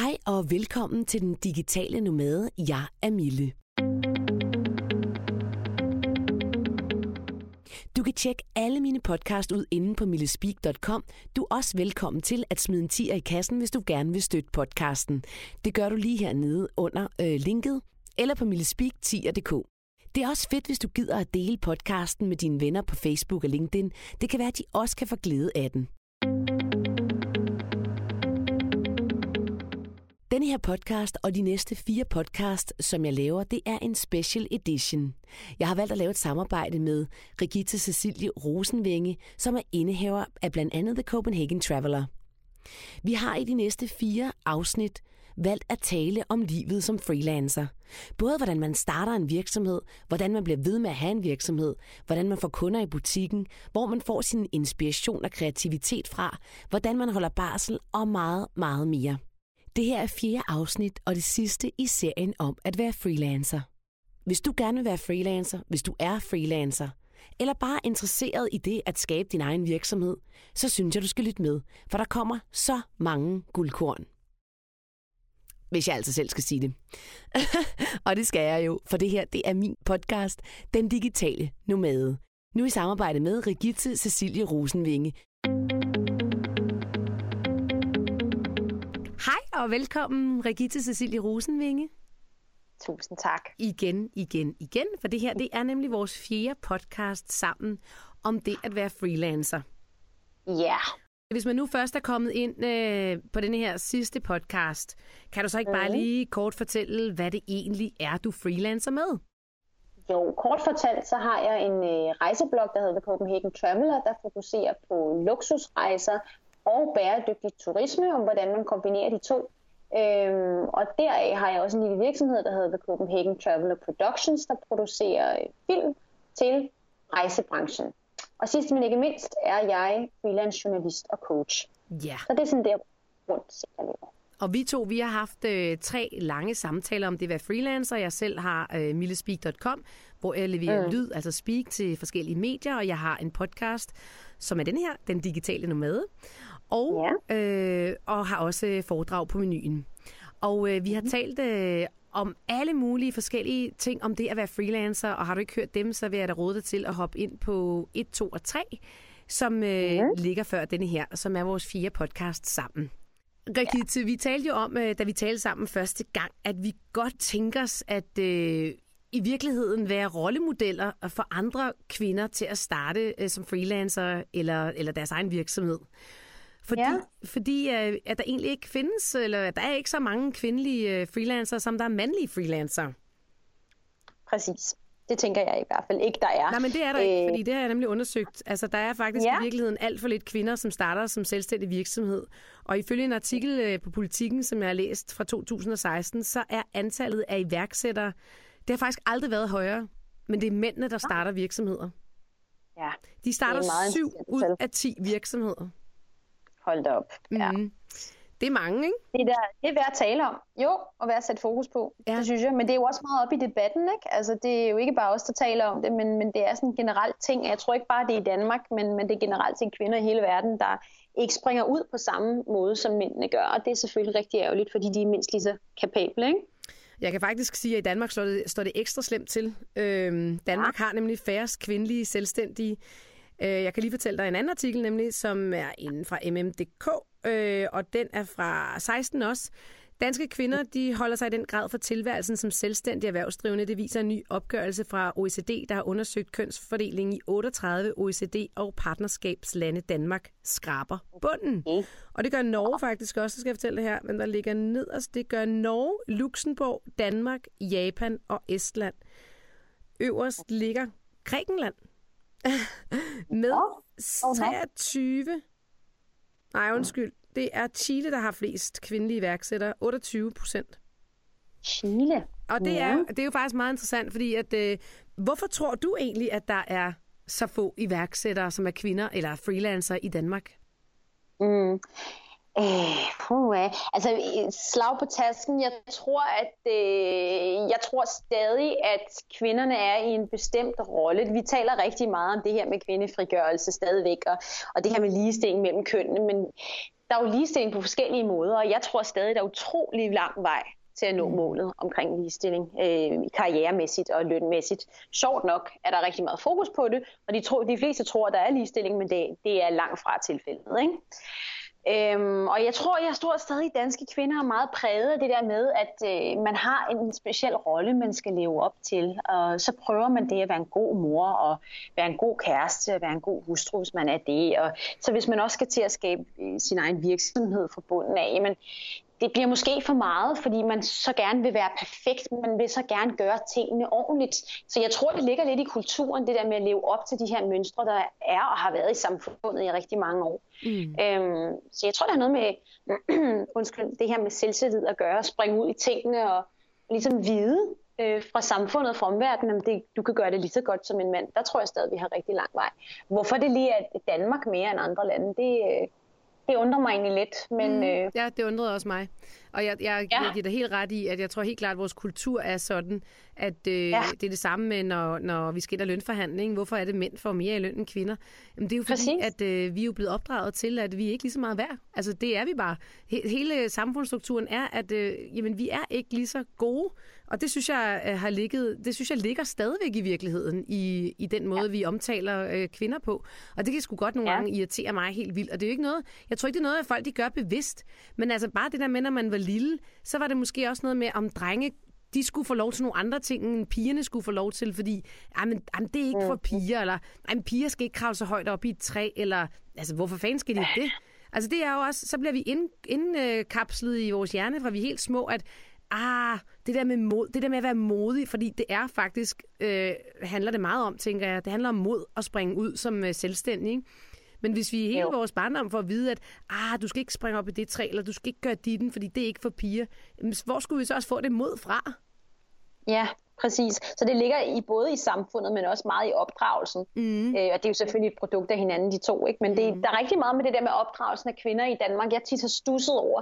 Hej og velkommen til den digitale nomade. Jeg er Mille. Du kan tjekke alle mine podcast ud inde på millespeak.com. Du er også velkommen til at smide en tier i kassen, hvis du gerne vil støtte podcasten. Det gør du lige hernede under øh, linket eller på millespeak10.dk. Det er også fedt, hvis du gider at dele podcasten med dine venner på Facebook og LinkedIn. Det kan være, at de også kan få glæde af den. Denne her podcast og de næste fire podcast, som jeg laver, det er en special edition. Jeg har valgt at lave et samarbejde med Rigitte Cecilie Rosenvinge, som er indehaver af blandt andet The Copenhagen Traveler. Vi har i de næste fire afsnit valgt at tale om livet som freelancer. Både hvordan man starter en virksomhed, hvordan man bliver ved med at have en virksomhed, hvordan man får kunder i butikken, hvor man får sin inspiration og kreativitet fra, hvordan man holder barsel og meget, meget mere. Det her er fjerde afsnit og det sidste i serien om at være freelancer. Hvis du gerne vil være freelancer, hvis du er freelancer, eller bare interesseret i det at skabe din egen virksomhed, så synes jeg, du skal lytte med, for der kommer så mange guldkorn. Hvis jeg altså selv skal sige det. og det skal jeg jo, for det her det er min podcast, Den Digitale Nomade. Nu i samarbejde med Rigitte Cecilie Rosenvinge. Og velkommen, Rigitte Cecilie Rosenvinge. Tusind tak. Igen, igen, igen, for det her det er nemlig vores fjerde podcast sammen om det at være freelancer. Ja. Yeah. Hvis man nu først er kommet ind øh, på den her sidste podcast, kan du så ikke mm. bare mhm. lige kort fortælle, hvad det egentlig er, du freelancer med? Jo, kort fortalt, så har jeg en øh, rejseblog, der hedder Copenhagen Traveler, der fokuserer på luksusrejser og bæredygtig turisme, om hvordan man kombinerer de to. Øhm, og deraf har jeg også en lille virksomhed, der hedder The Copenhagen Traveler Productions, der producerer øh, film til rejsebranchen. Og sidst men ikke mindst er jeg freelance journalist og coach. Ja. Så det er sådan der rundt, jeg lever. Og vi to, vi har haft øh, tre lange samtaler om det at være freelancer. Jeg selv har øh, millespeak.com, hvor jeg leverer mm. lyd, altså speak til forskellige medier, og jeg har en podcast, som er den her, Den Digitale Nomade og, ja. øh, og har også foredrag på menuen. Og øh, vi har mm. talt øh, om alle mulige forskellige ting om det at være freelancer, og har du ikke hørt dem, så vil jeg da råde dig til at hoppe ind på 1, 2 og 3, som øh, mm. ligger før denne her, som er vores fire podcast sammen. Rigitte, ja. vi talte jo om, øh, da vi talte sammen første gang, at vi godt tænker os at øh, i virkeligheden være rollemodeller for andre kvinder til at starte øh, som freelancer eller, eller deres egen virksomhed. Fordi, ja. fordi øh, at der egentlig ikke findes, eller der er ikke så mange kvindelige øh, freelancer, som der er mandlige freelancer. Præcis. Det tænker jeg i hvert fald ikke, der er. Nej, men det er der Æh... ikke, fordi det har jeg nemlig undersøgt. Altså, der er faktisk ja. i virkeligheden alt for lidt kvinder, som starter som selvstændig virksomhed. Og ifølge en artikel på Politiken, som jeg har læst fra 2016, så er antallet af iværksættere, det har faktisk aldrig været højere. Men det er mændene, der starter virksomheder. Ja. De starter syv ud af 10 virksomheder. Hold da op. Mm. Ja. Det er mange, ikke? Det er, der, det er værd at tale om. Jo, og værd at sætte fokus på. Ja. Det synes jeg. Men det er jo også meget op i debatten, ikke? Altså, det er jo ikke bare os, der taler om det, men, men det er sådan en generelt ting. Jeg tror ikke bare, det er i Danmark, men, men det er generelt til kvinder i hele verden, der ikke springer ud på samme måde, som mændene gør. Og det er selvfølgelig rigtig ærgerligt, fordi de er mindst lige så kapable, ikke? Jeg kan faktisk sige, at i Danmark står det, står det ekstra slemt til. Øhm, Danmark ja. har nemlig færrest kvindelige selvstændige jeg kan lige fortælle dig en anden artikel, nemlig, som er inden fra MMDK, øh, og den er fra 16 også. Danske kvinder de holder sig i den grad for tilværelsen som selvstændige erhvervsdrivende. Det viser en ny opgørelse fra OECD, der har undersøgt kønsfordelingen i 38 OECD- og partnerskabslande. Danmark skraber bunden. Og det gør Norge faktisk også, skal jeg fortælle det her, men der ligger nederst. Det gør Norge, Luxembourg, Danmark, Japan og Estland. Øverst ligger Grækenland med 23... Nej, undskyld. Det er Chile, der har flest kvindelige iværksættere. 28 procent. Chile? Og det er, det er jo faktisk meget interessant, fordi at, øh, hvorfor tror du egentlig, at der er så få iværksættere, som er kvinder eller freelancer i Danmark? Mm. Øh, puh, altså slag på tasken. Jeg tror, at øh, jeg tror stadig, at kvinderne er i en bestemt rolle. Vi taler rigtig meget om det her med kvindefrigørelse stadigvæk, og, og det her med ligestilling mellem kønnene, men der er jo ligestilling på forskellige måder, og jeg tror stadig, der er utrolig lang vej til at nå mm. målet omkring ligestilling øh, karrieremæssigt og lønmæssigt. Sjovt nok er der rigtig meget fokus på det, og de, tro, de fleste tror, at der er ligestilling, men det, det er langt fra tilfældet. Ikke? Øhm, og jeg tror, jeg tror stadig danske kvinder er meget præget af det der med, at øh, man har en speciel rolle, man skal leve op til. Og så prøver man det at være en god mor, og være en god kæreste, og være en god hustru, hvis man er det. Og så hvis man også skal til at skabe øh, sin egen virksomhed fra bunden af, jamen, det bliver måske for meget, fordi man så gerne vil være perfekt, man vil så gerne gøre tingene ordentligt. Så jeg tror, det ligger lidt i kulturen, det der med at leve op til de her mønstre, der er og har været i samfundet i rigtig mange år. Mm. Øhm, så jeg tror, der er noget med undskyld, det her med selvtillid at gøre, springe ud i tingene og ligesom vide øh, fra samfundet og fra omverdenen, om det, du kan gøre det lige så godt som en mand. Der tror jeg stadig, vi har rigtig lang vej. Hvorfor det lige er Danmark mere end andre lande, det, øh, det undrer mig egentlig lidt. Men, mm. øh... Ja, det undrede også mig. Og jeg, jeg, ja. jeg giver dig helt ret i, at jeg tror helt klart, at vores kultur er sådan, at øh, ja. det er det samme med, når, når vi skal ind lønforhandling. Hvorfor er det mænd får mere i løn end kvinder? Jamen, det er jo fordi, Præcis. at øh, vi er jo blevet opdraget til, at vi er ikke lige så meget værd. Altså, det er vi bare. He- hele samfundsstrukturen er, at øh, jamen, vi er ikke lige så gode og det synes jeg øh, har ligget, det synes jeg ligger stadigvæk i virkeligheden i, i den måde, ja. vi omtaler øh, kvinder på. Og det kan sgu godt nogle ja. gange irritere mig helt vildt. Og det er jo ikke noget, jeg tror ikke, det er noget, at folk de gør bevidst. Men altså bare det der med, når man var lille, så var det måske også noget med, om drenge de skulle få lov til nogle andre ting, end pigerne skulle få lov til, fordi jamen, jamen, det er ikke for mm. piger, eller jamen, piger skal ikke kravle så højt op i et træ, eller altså, hvorfor fanden skal de det? Altså det er jo også, så bliver vi indkapslet ind, i vores hjerne fra vi er helt små, at ah, det der med mod, det der med at være modig, fordi det er faktisk, øh, handler det meget om, tænker jeg, det handler om mod at springe ud som øh, selvstændig, ikke? Men hvis vi hele jo. vores barndom får at vide, at ah, du skal ikke springe op i det træ, eller du skal ikke gøre ditten, fordi det er ikke for piger, hvor skulle vi så også få det mod fra? Ja, Præcis. Så det ligger i både i samfundet, men også meget i opdragelsen. Mm. Øh, og det er jo selvfølgelig et produkt af hinanden, de to. Ikke? Men det, mm. der er rigtig meget med det der med opdragelsen af kvinder i Danmark, jeg tit har stusset over.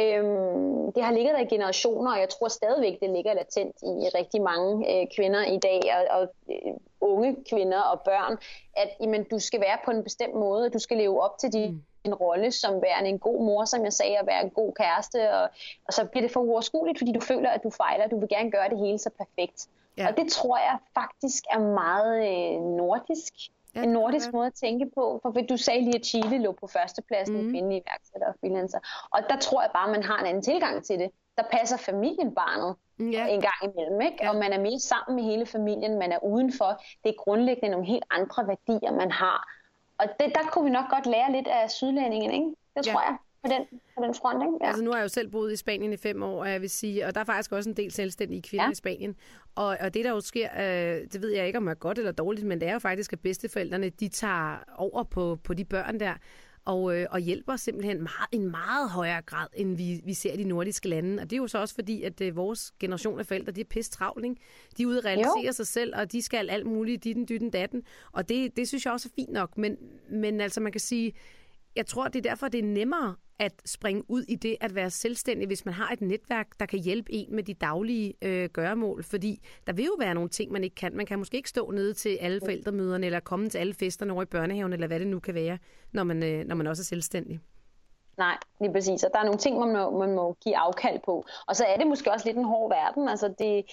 Øhm, det har ligget der i generationer, og jeg tror stadigvæk, det ligger latent i rigtig mange øh, kvinder i dag, og, og øh, unge kvinder og børn, at jamen, du skal være på en bestemt måde, du skal leve op til de mm en rolle som værende en god mor, som jeg sagde, at være en god kæreste, og, og så bliver det for uoverskueligt, fordi du føler, at du fejler, du vil gerne gøre det hele så perfekt. Ja. Og det tror jeg faktisk er meget øh, nordisk. Ja, en nordisk ja. måde at tænke på. For du sagde lige, at Chile lå på førstepladsen mm. i kvindelige iværksætter og freelancer. Og der tror jeg bare, at man har en anden tilgang til det. Der passer familien barnet ja. en gang imellem. Ikke? Ja. Og man er mere sammen med hele familien, man er udenfor. Det er grundlæggende nogle helt andre værdier, man har. Og det, der kunne vi nok godt lære lidt af sydlændingen, ikke? Det tror ja. jeg på den, på den front. Ikke? Ja. Altså nu har jeg jo selv boet i Spanien i fem år, og jeg vil sige, og der er faktisk også en del selvstændige kvinder ja. i Spanien. Og, og det der jo sker, øh, det ved jeg ikke om er godt eller dårligt, men det er jo faktisk, at bedsteforældrene, de tager over på, på de børn der, og, øh, og hjælper simpelthen meget, en meget højere grad, end vi, vi ser i de nordiske lande. Og det er jo så også fordi, at øh, vores generation af forældre, de er pisse travlt, ikke? De er ude at realisere jo. sig selv, og de skal alt muligt, ditten, dytten, datten. Og det, det synes jeg også er fint nok. Men, men altså, man kan sige, jeg tror, det er derfor, det er nemmere at springe ud i det at være selvstændig, hvis man har et netværk, der kan hjælpe en med de daglige øh, gøremål. Fordi der vil jo være nogle ting, man ikke kan. Man kan måske ikke stå nede til alle forældremøderne, eller komme til alle festerne over i børnehaven, eller hvad det nu kan være, når man, øh, når man også er selvstændig. Nej, lige præcis. Og der er nogle ting, man må, man må give afkald på. Og så er det måske også lidt en hård verden. Altså det,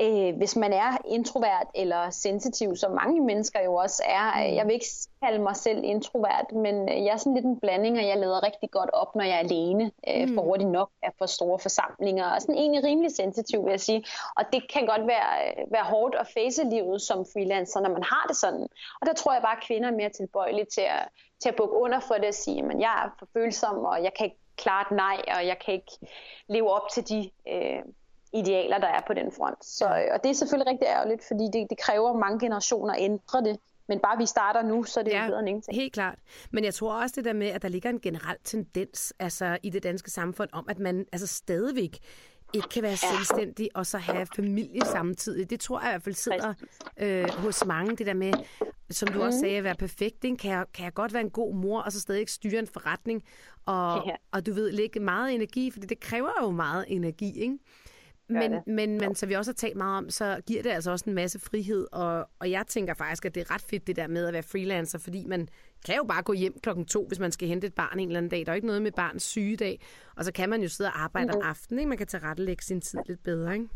øh, hvis man er introvert eller sensitiv, som mange mennesker jo også er. Mm. Jeg vil ikke kalde mig selv introvert, men jeg er sådan lidt en blanding, og jeg leder rigtig godt op, når jeg er alene, øh, mm. for hurtigt nok er for store forsamlinger, og sådan egentlig rimelig sensitiv, vil jeg sige. Og det kan godt være, være hårdt at face livet som freelancer, når man har det sådan. Og der tror jeg bare, at kvinder er mere tilbøjelige til at, til at bukke under for det og sige, at jeg er for følsom, og jeg kan ikke klare et nej, og jeg kan ikke leve op til de øh, idealer, der er på den front. Så, og det er selvfølgelig rigtig ærgerligt, fordi det, det kræver mange generationer at ændre det. Men bare vi starter nu, så er det ja, bedre end ingenting. helt klart. Men jeg tror også det der med, at der ligger en generel tendens altså, i det danske samfund om, at man altså stadigvæk ikke kan være selvstændig og så have familie samtidig. Det tror jeg i hvert fald sidder øh, hos mange, det der med, som du også mhm. sagde, at være perfekt. Ikke? Kan, jeg, kan jeg godt være en god mor, og så stadig ikke styre en forretning, og, ja. og du ved, lægge meget energi, fordi det kræver jo meget energi, ikke? Men, det. men, men som vi også har talt meget om, så giver det altså også en masse frihed, og, og jeg tænker faktisk, at det er ret fedt det der med at være freelancer, fordi man kan jo bare gå hjem klokken to, hvis man skal hente et barn en eller anden dag. Der er ikke noget med barns sygedag, og så kan man jo sidde og arbejde mm-hmm. om aftenen, ikke? Man kan tage rettelægge sin tid lidt bedre, ikke?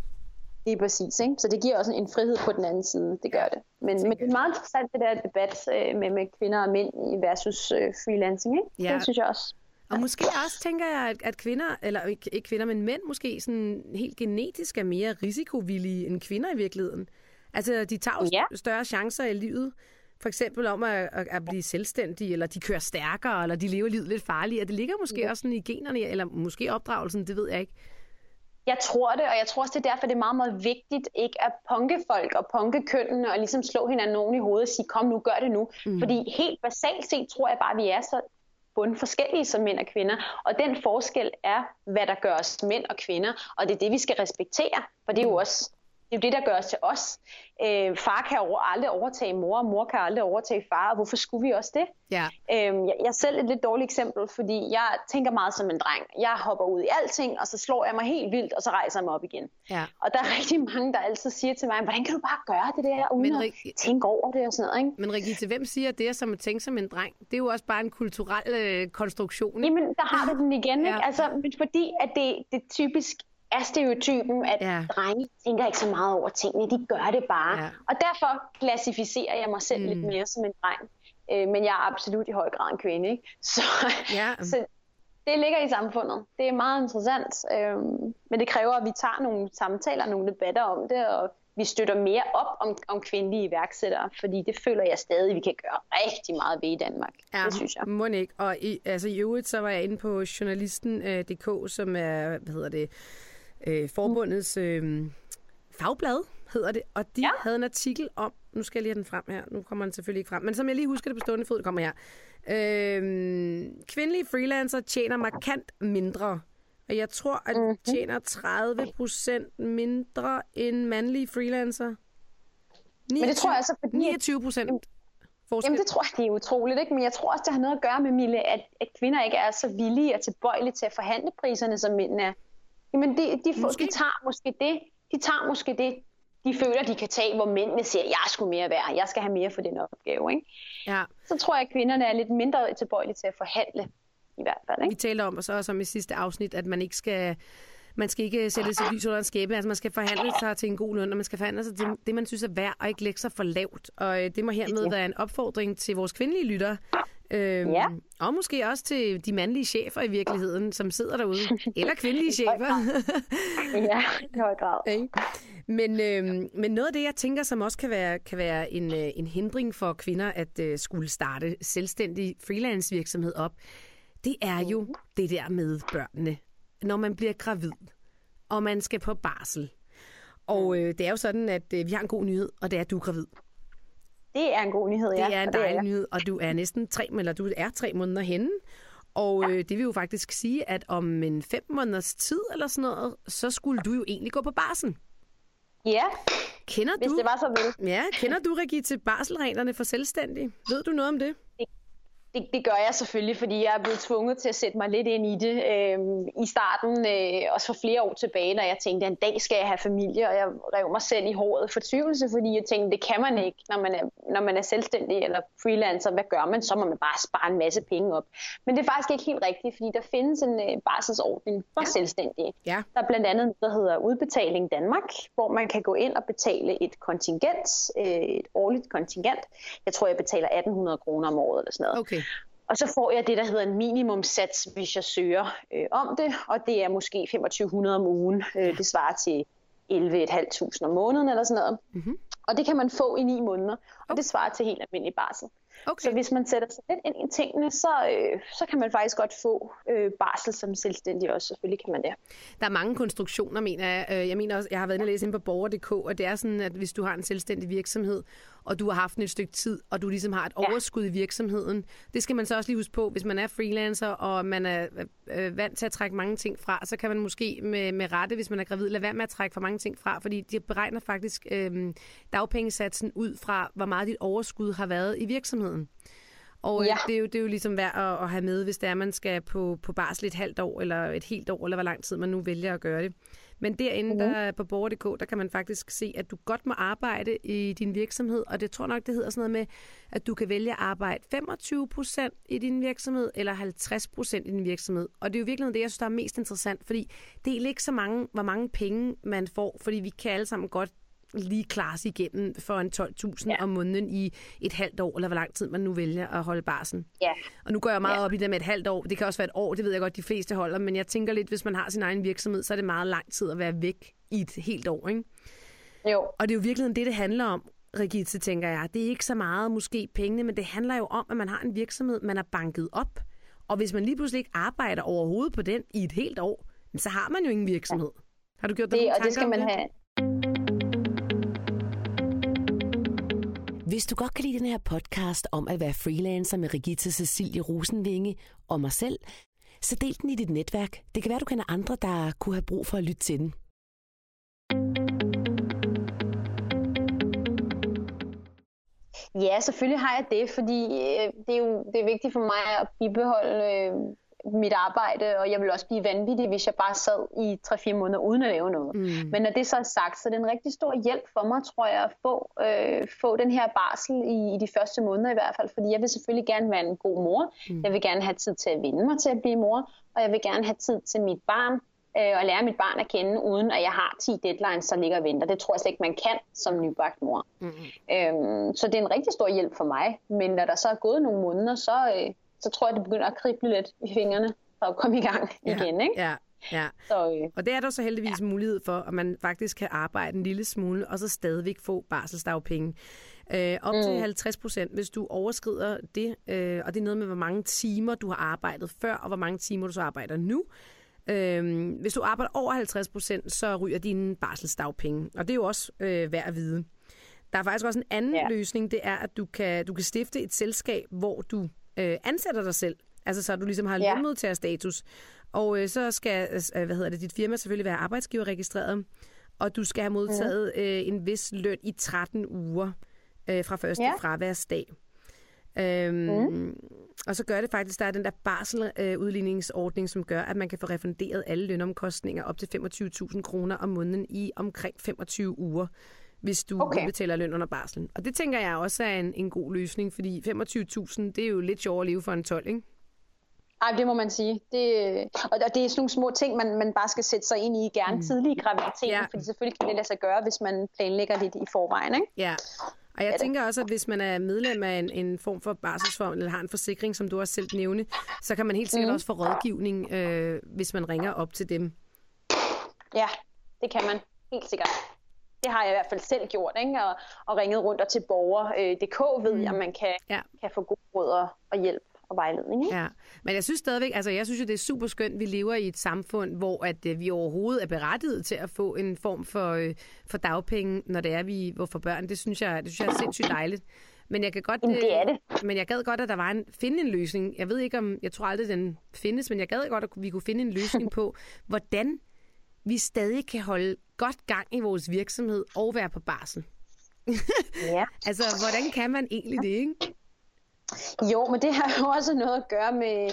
Lige præcis, ikke? Så det giver også en frihed på den anden side, det gør det. Men, men det er meget interessant, det der debat øh, med, med kvinder og mænd versus øh, freelancing, ikke? Ja. Det synes jeg også. Og måske også tænker jeg, at, at kvinder, eller ikke, kvinder, men mænd måske sådan helt genetisk er mere risikovillige end kvinder i virkeligheden. Altså, de tager ja. større chancer i livet. For eksempel om at, at, at blive selvstændige, eller de kører stærkere, eller de lever livet lidt farligere. Det ligger måske ja. også sådan i generne, eller måske opdragelsen, det ved jeg ikke. Jeg tror det, og jeg tror også, det er derfor, det er meget, meget vigtigt ikke at punke folk og punke kønnene og ligesom slå hinanden nogen i hovedet og sige, kom nu, gør det nu. Mm. Fordi helt basalt set tror jeg bare, vi er så bundforskellige som mænd og kvinder. Og den forskel er, hvad der gør os mænd og kvinder, og det er det, vi skal respektere. For det er jo også det, er jo det der gør os til os. Øh, far kan over, aldrig overtage mor, og mor kan aldrig overtage far, og hvorfor skulle vi også det? Ja. Øhm, jeg, jeg er selv et lidt dårligt eksempel, fordi jeg tænker meget som en dreng. Jeg hopper ud i alting, og så slår jeg mig helt vildt, og så rejser jeg mig op igen. Ja. Og der er rigtig mange, der altid siger til mig, hvordan kan du bare gøre det der, uden Men, at tænke over det og sådan noget. Ikke? Men Rigitte, hvem siger det er som at tænke som en dreng? Det er jo også bare en kulturel øh, konstruktion. Ikke? Jamen, der har du den igen. Ikke? Ja. Altså, fordi at det, det typisk er stereotypen, at ja. drenge tænker ikke så meget over tingene, de gør det bare. Ja. Og derfor klassificerer jeg mig selv mm. lidt mere som en dreng. Øh, men jeg er absolut i høj grad en kvinde. Ikke? Så, ja. så det ligger i samfundet. Det er meget interessant. Øh, men det kræver, at vi tager nogle samtaler, nogle debatter om det, og vi støtter mere op om, om kvindelige iværksættere, fordi det føler jeg stadig, vi kan gøre rigtig meget ved i Danmark. Ja, det synes jeg. Må ikke. Og i, altså, i øvrigt, så var jeg inde på journalisten.dk, øh, som er, hvad hedder det, øh, forbundets øh, fagblad, hedder det, og de ja. havde en artikel om, nu skal jeg lige have den frem her, nu kommer den selvfølgelig ikke frem, men som jeg lige husker det på stående fod, kommer her. Øh, kvindelige freelancer tjener markant mindre, og jeg tror, at de mhm. tjener 30 procent mindre end mandlige freelancer. 29, men det tror jeg altså, fordi... 29 procent. Jamen det tror jeg, det er utroligt, ikke? men jeg tror også, det har noget at gøre med, Mille, at, at kvinder ikke er så villige og tilbøjelige til at forhandle priserne, som mænd er. Jamen, de, de, får, de tager måske det, de tager måske det, de føler, de kan tage, hvor mændene siger, jeg skulle mere værd, jeg skal have mere for den opgave. Ikke? Ja. Så tror jeg, at kvinderne er lidt mindre tilbøjelige til at forhandle, i hvert fald. Ikke? Vi talte om, og så som i sidste afsnit, at man ikke skal man skal ikke sætte sig lys under en skæbe. Altså, man skal forhandle sig til en god løn, og man skal forhandle sig til det, man synes er værd, og ikke lægge sig for lavt. Og øh, det må hermed være en opfordring til vores kvindelige lytter, Øhm, ja. Og måske også til de mandlige chefer i virkeligheden, som sidder derude. Eller kvindelige chefer. ja, i høj grad. Men, øhm, men noget af det, jeg tænker, som også kan være, kan være en, øh, en hindring for kvinder at øh, skulle starte selvstændig freelance virksomhed op, det er jo mm. det der med børnene. Når man bliver gravid, og man skal på barsel. Og mm. øh, det er jo sådan, at øh, vi har en god nyhed, og det er, at du er gravid. Det er en god nyhed, ja. Det er en dejlig er nyhed, og du er næsten tre, eller du er tre måneder henne. Og ja. øh, det vil jo faktisk sige, at om en fem måneders tid eller sådan noget, så skulle du jo egentlig gå på barsen. Ja, kender hvis du, det var så vel. Ja, kender du, Reggie, til barselreglerne for selvstændige? Ved du noget om det? Det det, gør jeg selvfølgelig, fordi jeg er blevet tvunget til at sætte mig lidt ind i det øh, i starten, øh, også for flere år tilbage, når jeg tænkte, at en dag skal jeg have familie, og jeg rev mig selv i håret for tvivlelse, fordi jeg tænkte, det kan man ikke, når man, er, når man er selvstændig eller freelancer. Hvad gør man? Så må man bare spare en masse penge op. Men det er faktisk ikke helt rigtigt, fordi der findes en øh, barselsordning for ja. selvstændige. Ja. Der er blandt andet der hedder Udbetaling Danmark, hvor man kan gå ind og betale et kontingent, øh, et årligt kontingent. Jeg tror, jeg betaler 1800 kroner om året eller sådan noget. Okay. Og så får jeg det, der hedder en minimumsats, hvis jeg søger øh, om det, og det er måske 2500 om ugen. Øh, det svarer til 11.500 om måneden eller sådan noget. Mm-hmm. Og det kan man få i ni måneder, og det svarer til helt almindelig barsel. Okay. Så hvis man sætter sig lidt ind i tingene, så, øh, så kan man faktisk godt få øh, barsel som selvstændig også. Selvfølgelig kan man det. Der er mange konstruktioner, mener jeg. Øh, jeg mener også, jeg har været inde og læse ind på borger.dk, og det er sådan, at hvis du har en selvstændig virksomhed, og du har haft et stykke tid, og du ligesom har et ja. overskud i virksomheden. Det skal man så også lige huske på, hvis man er freelancer, og man er øh, vant til at trække mange ting fra, så kan man måske med, med rette, hvis man er gravid, lade være med at trække for mange ting fra, fordi de beregner faktisk øh, dagpengesatsen ud fra, hvor meget dit overskud har været i virksomheden. Og ja. det, er jo, det er jo ligesom værd at, at have med, hvis det er, man skal på, på barsel et halvt år, eller et helt år, eller hvor lang tid man nu vælger at gøre det. Men derinde mm-hmm. der på borger.dk, der kan man faktisk se, at du godt må arbejde i din virksomhed, og det tror nok, det hedder sådan noget med, at du kan vælge at arbejde 25% i din virksomhed, eller 50% i din virksomhed. Og det er jo virkelig det, jeg synes, der er mest interessant, fordi det er ikke så mange, hvor mange penge man får, fordi vi kan alle sammen godt lige klare sig igennem for en 12.000 ja. om måneden i et halvt år, eller hvor lang tid man nu vælger at holde barsen. Ja. Og nu går jeg meget ja. op i det med et halvt år. Det kan også være et år, det ved jeg godt, de fleste holder, men jeg tænker lidt, hvis man har sin egen virksomhed, så er det meget lang tid at være væk i et helt år, ikke? Jo. Og det er jo virkelig det, det handler om, Rigitte, tænker jeg. Det er ikke så meget måske pengene, men det handler jo om, at man har en virksomhed, man har banket op. Og hvis man lige pludselig ikke arbejder overhovedet på den i et helt år, så har man jo ingen virksomhed. Ja. Har du gjort det, og det skal man det? have. Hvis du godt kan lide den her podcast om at være freelancer med Rigitte Cecilie Rosenvinge og mig selv, så del den i dit netværk. Det kan være, du kender andre, der kunne have brug for at lytte til den. Ja, selvfølgelig har jeg det, fordi øh, det er jo det er vigtigt for mig at bibeholde øh, mit arbejde, og jeg vil også blive vanvittig, hvis jeg bare sad i 3-4 måneder uden at lave noget. Mm. Men når det så er sagt, så er det en rigtig stor hjælp for mig, tror jeg, at få, øh, få den her barsel i, i de første måneder i hvert fald, fordi jeg vil selvfølgelig gerne være en god mor. Mm. Jeg vil gerne have tid til at vinde mig til at blive mor, og jeg vil gerne have tid til mit barn, øh, og lære mit barn at kende, uden at jeg har 10 deadlines, der ligger og venter. Det tror jeg slet ikke, man kan som nybagt mor. Mm. Øhm, så det er en rigtig stor hjælp for mig. Men når der så er gået nogle måneder, så, øh, så tror jeg, det begynder at krible lidt i fingrene for at komme i gang ja, igen. Ikke? Ja, ja. Så, øh, og det er der så heldigvis ja. mulighed for, at man faktisk kan arbejde en lille smule, og så stadigvæk få barselsdagpenge. Øh, op mm. til 50 procent, hvis du overskrider det, øh, og det er noget med, hvor mange timer du har arbejdet før, og hvor mange timer du så arbejder nu. Øh, hvis du arbejder over 50 procent, så ryger dine barselsdagpenge, og det er jo også øh, værd at vide. Der er faktisk også en anden ja. løsning, det er, at du kan, du kan stifte et selskab, hvor du øh, ansætter dig selv. Altså så du ligesom har ja. lønmodtagerstatus. Og øh, så skal øh, hvad hedder det, dit firma selvfølgelig være arbejdsgiverregistreret. Og du skal have modtaget mm. øh, en vis løn i 13 uger øh, fra første ja. fraværsdag. Øhm, mm. Og så gør det faktisk, der er den der barseludligningsordning, øh, som gør, at man kan få refunderet alle lønomkostninger op til 25.000 kroner om måneden i omkring 25 uger hvis du okay. udbetaler løn under barslen. Og det tænker jeg også er en, en god løsning, fordi 25.000, det er jo lidt sjovere at leve for en 12, ikke? Ej, det må man sige. Det, og det er sådan nogle små ting, man, man bare skal sætte sig ind i, gerne mm. tidlig i graviditeten, ja. fordi selvfølgelig kan det lade sig gøre, hvis man planlægger lidt i forvejen, ikke? Ja. Og jeg tænker også, at hvis man er medlem af en, en form for barselsfond, eller har en forsikring, som du også selv nævne, så kan man helt sikkert mm. også få rådgivning, øh, hvis man ringer op til dem. Ja, det kan man. Helt sikkert det har jeg i hvert fald selv gjort, ikke? Og, og ringet rundt og til borger.dk øh, ved mm. at man kan, ja. kan få gode råd og hjælp og vejledning. Ikke? Ja, men jeg synes stadigvæk, altså jeg synes jo, det er super skønt, vi lever i et samfund, hvor at øh, vi overhovedet er berettiget til at få en form for, øh, for dagpenge, når det er, vi hvor for børn. Det synes jeg, det synes jeg er sindssygt dejligt. Men jeg kan godt, Jamen, det er det. Men jeg gad godt, at der var en, finde en løsning. Jeg ved ikke om, jeg tror aldrig, den findes, men jeg gad godt, at vi kunne finde en løsning på, hvordan vi stadig kan holde godt gang i vores virksomhed og være på barsel. ja. altså, hvordan kan man egentlig det, ikke? Jo, men det har jo også noget at gøre med,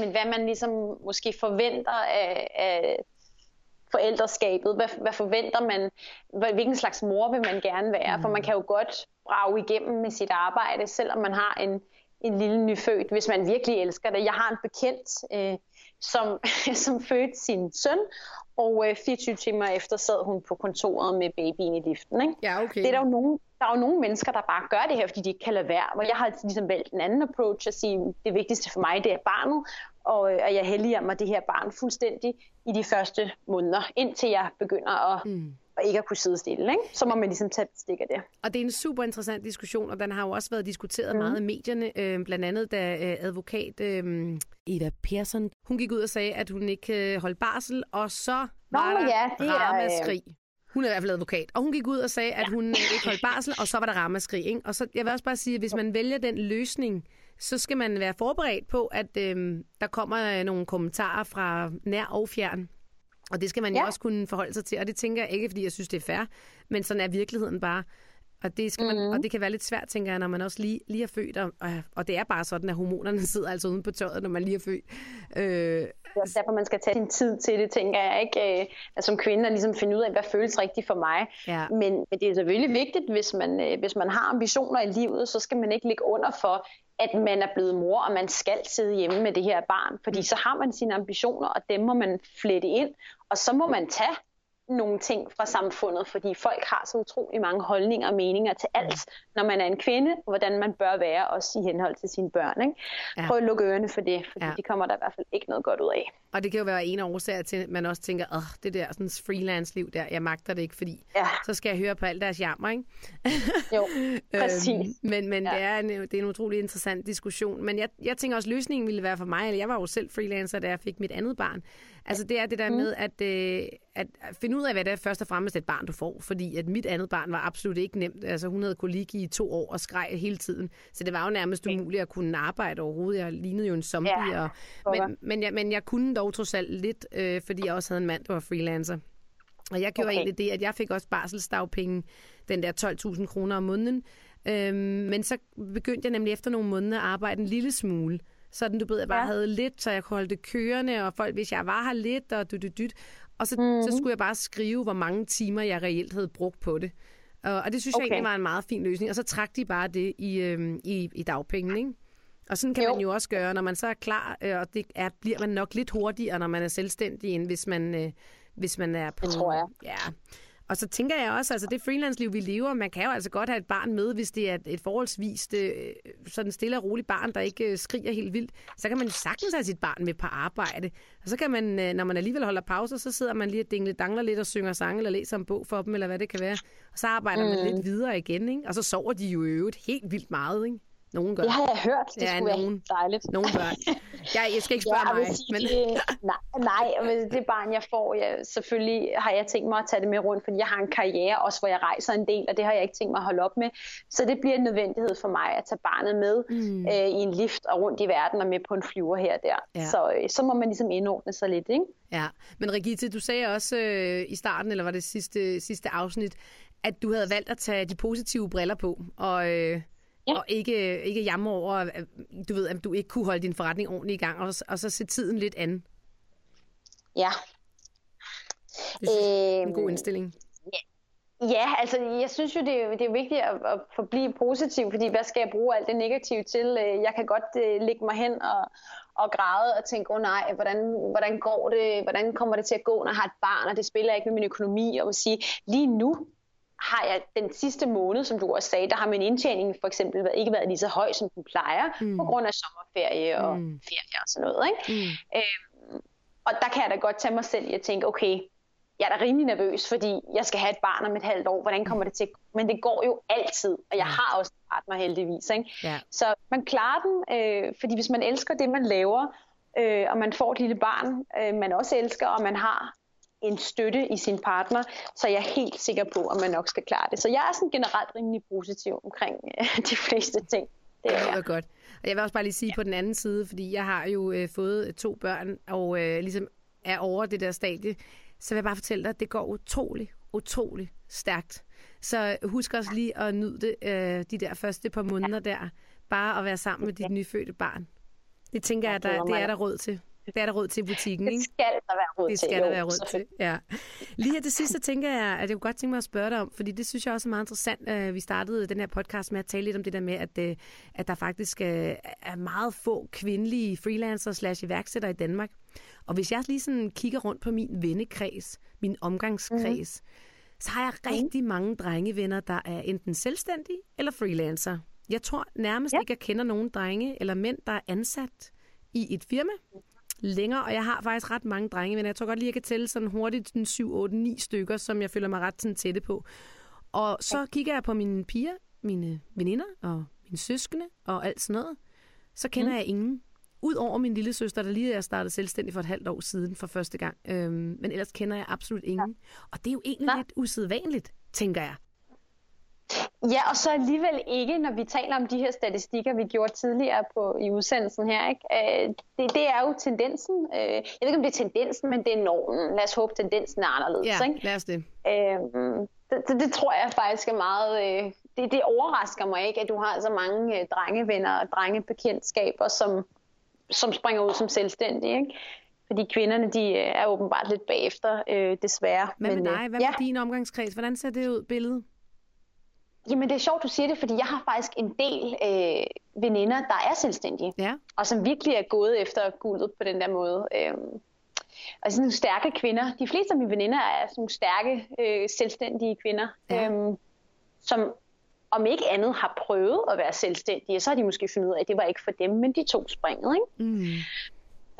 med hvad man ligesom måske forventer af, af forældreskabet. Hvad, hvad forventer man? Hvilken slags mor vil man gerne være? Mm. For man kan jo godt brage igennem med sit arbejde, selvom man har en, en lille nyfødt, hvis man virkelig elsker det. Jeg har en bekendt, øh, som, som fødte sin søn, og øh, 24 timer efter sad hun på kontoret med babyen i liften. Ikke? Ja, okay. Det er der, jo nogen, der er jo nogle mennesker, der bare gør det her, fordi de ikke kan lade være. Og jeg har ligesom valgt en anden approach at sige, det vigtigste for mig, det er barnet, og øh, at jeg helliger mig det her barn fuldstændig i de første måneder, indtil jeg begynder at mm og ikke at kunne sidde stille. Ikke? Så må man ligesom tage stik af det. Og det er en super interessant diskussion, og den har jo også været diskuteret mm. meget i medierne. Øh, blandt andet da øh, advokat øh, Eva Persson, hun gik ud og sagde, at hun ikke øh, holdt barsel, og så Nå, var der ja, det ramaskrig. Er, øh... Hun er i hvert fald advokat. Og hun gik ud og sagde, at hun øh, ikke holdt barsel, og så var der ramaskrig. Ikke? Og så, jeg vil også bare sige, at hvis man vælger den løsning, så skal man være forberedt på, at øh, der kommer øh, nogle kommentarer fra nær og fjern. Og det skal man ja. jo også kunne forholde sig til, og det tænker jeg ikke, fordi jeg synes, det er fair, men sådan er virkeligheden bare. Og det, skal man, mm-hmm. og det kan være lidt svært, tænker jeg, når man også lige, lige er født. Og, og det er bare sådan, at hormonerne sidder altså uden på tøjet, når man lige er født. Øh, det er også derfor, man skal tage sin tid til det, tænker jeg. ikke. Øh, at som kvinde at ligesom finde ud af, hvad føles rigtigt for mig. Ja. Men, men det er selvfølgelig vigtigt, hvis man, øh, hvis man har ambitioner i livet, så skal man ikke ligge under for, at man er blevet mor, og man skal sidde hjemme med det her barn. Fordi så har man sine ambitioner, og dem må man flette ind. Og så må man tage nogle ting fra samfundet, fordi folk har så utrolig mange holdninger og meninger til alt, når man er en kvinde, og hvordan man bør være, også i henhold til sine børn. Ikke? Ja. Prøv at lukke ørerne for det, fordi ja. det kommer der i hvert fald ikke noget godt ud af. Og det kan jo være en af årsager til, at man også tænker, at det der sådan freelance-liv der, jeg magter det ikke, fordi ja. så skal jeg høre på alt deres jammer, ikke? jo, præcis. øhm, men men ja. det, er en, det er en utrolig interessant diskussion. Men jeg, jeg tænker også, løsningen ville være for mig, eller jeg var jo selv freelancer, da jeg fik mit andet barn, Altså det er det der mm. med at, øh, at finde ud af, hvad det er først og fremmest et barn, du får. Fordi at mit andet barn var absolut ikke nemt. Altså hun havde kolik i to år og skreg hele tiden. Så det var jo nærmest okay. umuligt at kunne arbejde overhovedet. Jeg lignede jo en zombie. Ja, og, men, men, jeg, men jeg kunne dog trods alt lidt, øh, fordi jeg også havde en mand, der var freelancer. Og jeg gjorde okay. egentlig det, at jeg fik også barselsdagpenge, den der 12.000 kroner om måneden. Øhm, men så begyndte jeg nemlig efter nogle måneder at arbejde en lille smule. Sådan, du ved, jeg bare ja. havde lidt, så jeg kunne holde det kørende, og folk, hvis jeg var her lidt, og dyt, dyt, dyt. Og så, mm. så skulle jeg bare skrive, hvor mange timer jeg reelt havde brugt på det. Og, og det synes okay. jeg egentlig var en meget fin løsning. Og så trak de bare det i, øhm, i, i dagpenge, ikke? Og sådan kan jo. man jo også gøre, når man så er klar, øh, og det er, bliver man nok lidt hurtigere, når man er selvstændig, end hvis man, øh, hvis man er på... Det tror jeg. Ja. Og så tænker jeg også, altså det freelance-liv, vi lever, man kan jo altså godt have et barn med, hvis det er et forholdsvis øh, sådan stille og roligt barn, der ikke øh, skriger helt vildt. Så kan man sagtens have sit barn med på arbejde. Og så kan man, øh, når man alligevel holder pauser, så sidder man lige og dingle dangler lidt og synger sange, eller læser en bog for dem, eller hvad det kan være. Og så arbejder mm. man lidt videre igen, ikke? Og så sover de jo i øvrigt helt vildt meget, ikke? Nogen gør. Det har jeg hørt. Det ja, skulle nogen, være dejligt. Nogle børn. Jeg, jeg skal ikke spørge ja, mig. Sige, men... nej, nej, men det barn, jeg får, jeg, selvfølgelig har jeg tænkt mig at tage det med rundt, fordi jeg har en karriere, også hvor jeg rejser en del, og det har jeg ikke tænkt mig at holde op med. Så det bliver en nødvendighed for mig at tage barnet med mm. øh, i en lift og rundt i verden og med på en flyver her og der. Ja. Så, øh, så må man ligesom indordne sig lidt, ikke? Ja, men Regitze, du sagde også øh, i starten, eller var det sidste, sidste afsnit, at du havde valgt at tage de positive briller på, og... Øh Ja. Og ikke, ikke jammer over, at, du ved, at du ikke kunne holde din forretning ordentligt i gang, og, og så se tiden lidt an. Ja. Det er en god øhm, indstilling. Ja. Ja, altså jeg synes jo, det er, det er vigtigt at, at forblive positiv, fordi hvad skal jeg bruge alt det negative til? Øh, jeg kan godt uh, lægge mig hen og, og græde og tænke, åh oh, nej, hvordan, hvordan går det, hvordan kommer det til at gå, når jeg har et barn, og det spiller ikke med min økonomi, og at sige, lige nu, har jeg den sidste måned, som du også sagde, der har min indtjening for eksempel ikke været lige så høj, som den plejer, mm. på grund af sommerferie og mm. ferie og sådan noget. Ikke? Mm. Øhm, og der kan jeg da godt tage mig selv i at tænke, okay, jeg er da rimelig nervøs, fordi jeg skal have et barn om et halvt år. Hvordan kommer det til? Men det går jo altid, og jeg har også partner heldigvis. Ikke? Ja. Så man klarer den, øh, fordi hvis man elsker det, man laver, øh, og man får et lille barn, øh, man også elsker, og man har en støtte i sin partner, så jeg er helt sikker på, at man nok skal klare det. Så jeg er sådan generelt rimelig positiv omkring øh, de fleste ting. Det er, det godt. Og jeg vil også bare lige sige ja. på den anden side, fordi jeg har jo øh, fået to børn, og øh, ligesom er over det der stadie, så vil jeg bare fortælle dig, at det går utrolig, utrolig stærkt. Så husk også lige at nyde det, øh, de der første par måneder der. Bare at være sammen med dit nyfødte barn. Det tænker jeg, der, det er der råd til. Det er der råd til i butikken, ikke? Det skal der være råd til. Det skal der være råd til, ja. Lige her til sidst, så tænker jeg, at jeg kunne godt tænke mig at spørge dig om, fordi det synes jeg også er meget interessant. Øh, vi startede den her podcast med at tale lidt om det der med, at, øh, at der faktisk øh, er meget få kvindelige freelancers slash iværksættere i Danmark. Og hvis jeg lige sådan kigger rundt på min vennekreds, min omgangskreds, mm. så har jeg rigtig mange drengevenner, der er enten selvstændige eller freelancer. Jeg tror nærmest ja. ikke, jeg kender nogen drenge eller mænd, der er ansat i et firma, længere, og jeg har faktisk ret mange drenge, men jeg tror godt lige, jeg kan tælle sådan hurtigt den 7, 8, 9 stykker, som jeg føler mig ret sådan tætte på. Og så kigger jeg på mine piger, mine veninder og mine søskende og alt sådan noget. Så kender mm. jeg ingen. Udover min lille søster, der lige er startet selvstændig for et halvt år siden for første gang. Øhm, men ellers kender jeg absolut ingen. Ja. Og det er jo egentlig ja. lidt usædvanligt, tænker jeg. Ja, og så alligevel ikke, når vi taler om de her statistikker, vi gjorde tidligere på i udsendelsen her. Ikke? Øh, det, det er jo tendensen. Øh, jeg ved ikke, om det er tendensen, men det er normen. Lad os håbe, tendensen er anderledes. Ja, ikke? lad os det. Øh, det, det, det tror jeg faktisk er meget... Øh, det, det overrasker mig ikke, at du har så mange øh, drengevenner og drengebekendtskaber, som, som springer ud som selvstændige. Ikke? Fordi kvinderne, de øh, er åbenbart lidt bagefter, øh, desværre. Med Men, dig? Hvad med ja. din omgangskreds? Hvordan ser det ud, billedet? Jamen det er sjovt, du siger det, fordi jeg har faktisk en del øh, veninder, der er selvstændige. Ja. Og som virkelig er gået efter guldet på den der måde. Øh, og sådan nogle stærke kvinder. De fleste af mine veninder er sådan nogle stærke, øh, selvstændige kvinder, ja. øh, som om ikke andet har prøvet at være selvstændige. Så har de måske fundet ud af, at det var ikke for dem, men de tog springet. Ikke? Mm.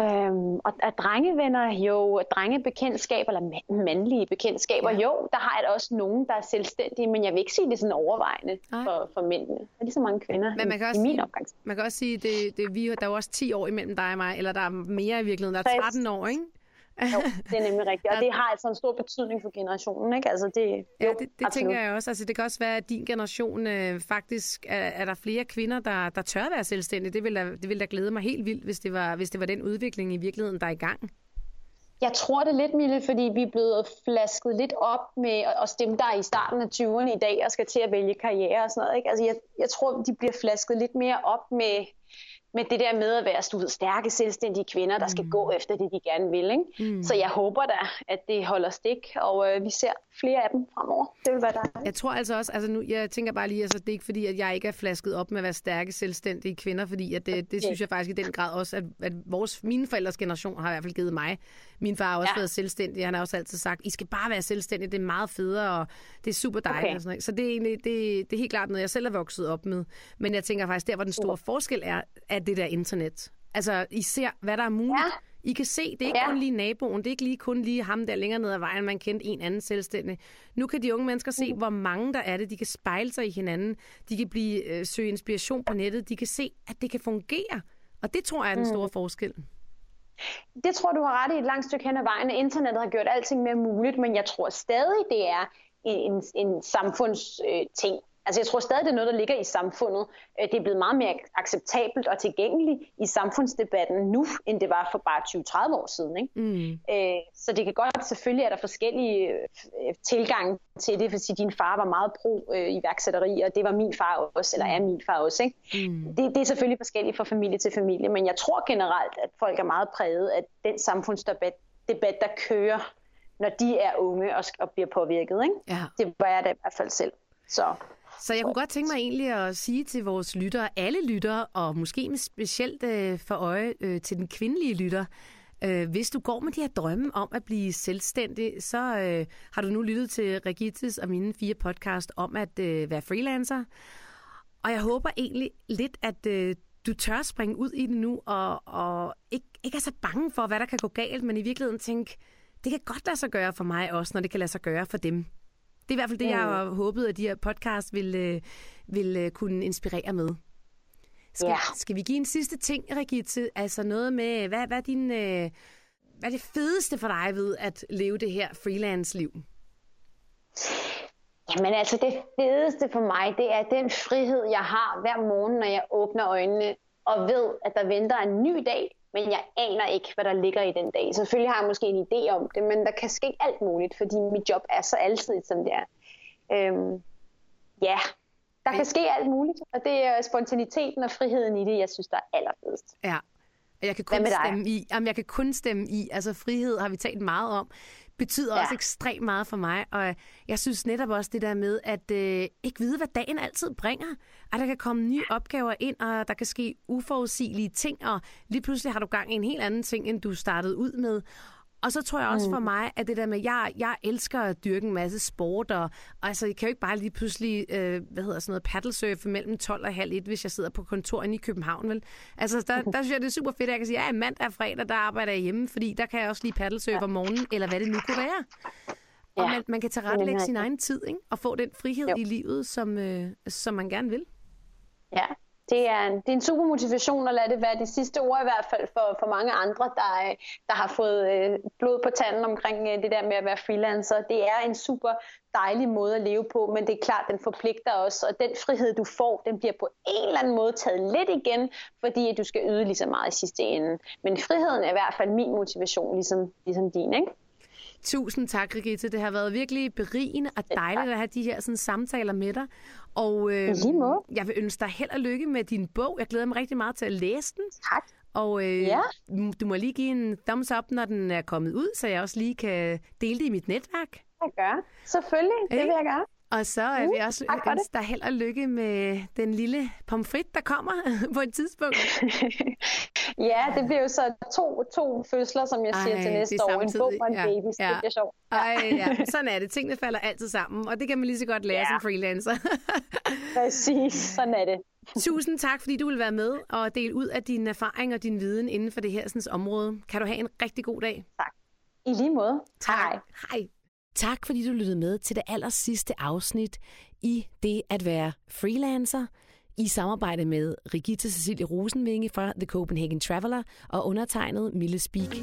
Øhm, og at drengevenner, jo, drengebekendtskaber, eller mandlige bekendtskaber, ja. jo, der har jeg også nogen, der er selvstændige, men jeg vil ikke sige, det er sådan overvejende for, for mændene. Der er lige så mange kvinder men man kan i, også i min opgang. Man kan også sige, det, det, vi, der er jo også 10 år imellem dig og mig, eller der er mere i virkeligheden, der er 13 år, ikke? Jo, det er nemlig rigtigt. Og det har altså en stor betydning for generationen, ikke? Altså det, jo, ja, det, det tænker jeg også. Altså det kan også være, at din generation øh, faktisk er, er der flere kvinder, der, der tør være selvstændige. Det vil, da, det vil da glæde mig helt vildt, hvis det, var, hvis det var den udvikling i virkeligheden, der er i gang. Jeg tror det lidt, Mille, fordi vi er blevet flasket lidt op med os dem, der er i starten af 20'erne i dag og skal til at vælge karriere og sådan noget. Ikke? Altså jeg, jeg tror, de bliver flasket lidt mere op med med det der med at være du ved, stærke, selvstændige kvinder, der skal mm. gå efter det, de gerne vil. Ikke? Mm. Så jeg håber da, at det holder stik, og øh, vi ser flere af dem fremover. Det vil være dejligt. Jeg tror altså også, altså nu, jeg tænker bare lige, altså det er ikke fordi, at jeg ikke er flasket op med at være stærke, selvstændige kvinder, fordi at det, det okay. synes jeg faktisk i den grad også, at, at vores, mine forældres generation har i hvert fald givet mig. Min far har også ja. været selvstændig, han har også altid sagt, I skal bare være selvstændige, det er meget federe, og det er super dejligt. Okay. Og sådan noget. Så det er, egentlig, det, det er helt klart noget, jeg selv er vokset op med. Men jeg tænker faktisk, der hvor den store forskel er, at det der internet. Altså, I ser, hvad der er muligt. Ja. I kan se, det er ikke ja. kun lige naboen, det er ikke lige kun lige ham der længere ned ad vejen, man kendte en anden selvstændig. Nu kan de unge mennesker se, mm. hvor mange der er det. De kan spejle sig i hinanden. De kan blive øh, søge inspiration på nettet. De kan se, at det kan fungere. Og det tror jeg er den mm. store mm. forskel. Det tror du har ret i et langt stykke hen ad vejen. Internettet har gjort alting mere muligt, men jeg tror stadig, det er en, en samfundsting. Øh, Altså jeg tror stadig, det er noget, der ligger i samfundet. Øh, det er blevet meget mere acceptabelt og tilgængeligt i samfundsdebatten nu, end det var for bare 20-30 år siden. Ikke? Mm. Øh, så det kan godt, selvfølgelig er der forskellige øh, tilgange til det, fordi din far var meget pro iværksætteri, og det var min far også, eller er min far også. Ikke? Mm. Det, det er selvfølgelig forskelligt fra familie til familie, men jeg tror generelt, at folk er meget præget af den samfundsdebat, debat, der kører, når de er unge og, og bliver påvirket. Ikke? Ja. Det var jeg da i hvert fald selv. Så så jeg kunne godt tænke mig egentlig at sige til vores lyttere, alle lyttere, og måske med specielt øh, for øje øh, til den kvindelige lytter, øh, hvis du går med de her drømme om at blive selvstændig, så øh, har du nu lyttet til Regitis og mine fire podcast om at øh, være freelancer. Og jeg håber egentlig lidt, at øh, du tør springe ud i det nu, og, og ikke, ikke er så bange for, hvad der kan gå galt, men i virkeligheden tænke, det kan godt lade sig gøre for mig også, når det kan lade sig gøre for dem. Det er i hvert fald det, jeg har håbet, at de her podcast vil, øh, vil øh, kunne inspirere med. Skal, ja. skal vi give en sidste ting, Rigitte? Altså noget med, hvad, hvad, er din, øh, hvad er det fedeste for dig ved at leve det her freelance-liv? Jamen altså, det fedeste for mig, det er den frihed, jeg har hver morgen, når jeg åbner øjnene og ved, at der venter en ny dag, men jeg aner ikke, hvad der ligger i den dag. Selvfølgelig har jeg måske en idé om det, men der kan ske alt muligt, fordi mit job er så altid, som det er. Øhm, ja, der kan ske alt muligt, og det er spontaniteten og friheden i det, jeg synes, der er allerfedest. Ja, jeg kan kun stemme i. Jamen, jeg kan kun stemme i. Altså, frihed har vi talt meget om betyder ja. også ekstremt meget for mig. Og jeg synes netop også det der med, at øh, ikke vide, hvad dagen altid bringer. At der kan komme nye opgaver ind, og der kan ske uforudsigelige ting, og lige pludselig har du gang i en helt anden ting, end du startede ud med. Og så tror jeg også for mm. mig, at det der med, jeg, jeg elsker at dyrke en masse sport, og, altså, jeg kan jo ikke bare lige pludselig, øh, hvad hedder sådan noget, paddlesurfe mellem 12 og halv et, hvis jeg sidder på kontor inde i København, vel? Altså, der, der synes jeg, det er super fedt, at jeg kan sige, ja, mandag og fredag, der arbejder jeg hjemme, fordi der kan jeg også lige paddlesurfe ja. om morgenen, eller hvad det nu kunne være. Ja. Og man, man kan tilrettelægge sin egen tid, ikke? Og få den frihed jo. i livet, som, øh, som man gerne vil. Ja, det er, en, det er en super motivation at lade det være det sidste ord i hvert fald for, for mange andre, der, øh, der har fået øh, blod på tanden omkring øh, det der med at være freelancer. Det er en super dejlig måde at leve på, men det er klart, den forpligter også, og den frihed, du får, den bliver på en eller anden måde taget lidt igen, fordi du skal yde lige så meget i sidste ende. Men friheden er i hvert fald min motivation, ligesom, ligesom din, ikke? Tusind tak, Rigitte. Det har været virkelig berigende og dejligt at have de her sådan, samtaler med dig. Og øh, jeg vil ønske dig held og lykke med din bog. Jeg glæder mig rigtig meget til at læse den. Tak. Og øh, ja. du må lige give en thumbs up, når den er kommet ud, så jeg også lige kan dele det i mit netværk. Jeg gør. Selvfølgelig, det vil jeg gøre. Og så er uh, vi også ønske dig held og lykke med den lille pomfrit, der kommer på et tidspunkt. ja, det bliver jo så to, to fødsler, som jeg Ej, siger til næste år. En bog og en ja. baby, så ja. det bliver sjovt. Ja. Ej, ja. Sådan er det. Tingene falder altid sammen, og det kan man lige så godt lære ja. som freelancer. Præcis, sådan er det. Tusind tak, fordi du vil være med og dele ud af din erfaring og din viden inden for det her sådan, område. Kan du have en rigtig god dag. Tak. I lige måde. Tak. Hej. Hej. Tak fordi du lyttede med til det aller sidste afsnit i det at være freelancer i samarbejde med Rigitte Cecilie Rosenvinge fra The Copenhagen Traveler og undertegnet Millespeak,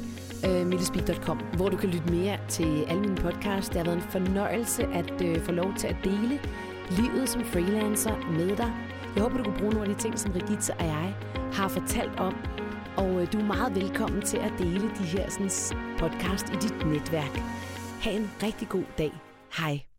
uh, øh, millespeak.com, hvor du kan lytte mere til alle mine podcasts. Det har været en fornøjelse at uh, få lov til at dele livet som freelancer med dig. Jeg håber, du kunne bruge nogle af de ting, som Rigitte og jeg har fortalt om. Og uh, du er meget velkommen til at dele de her sådan, podcast i dit netværk. Ha' en rigtig god dag. Hej.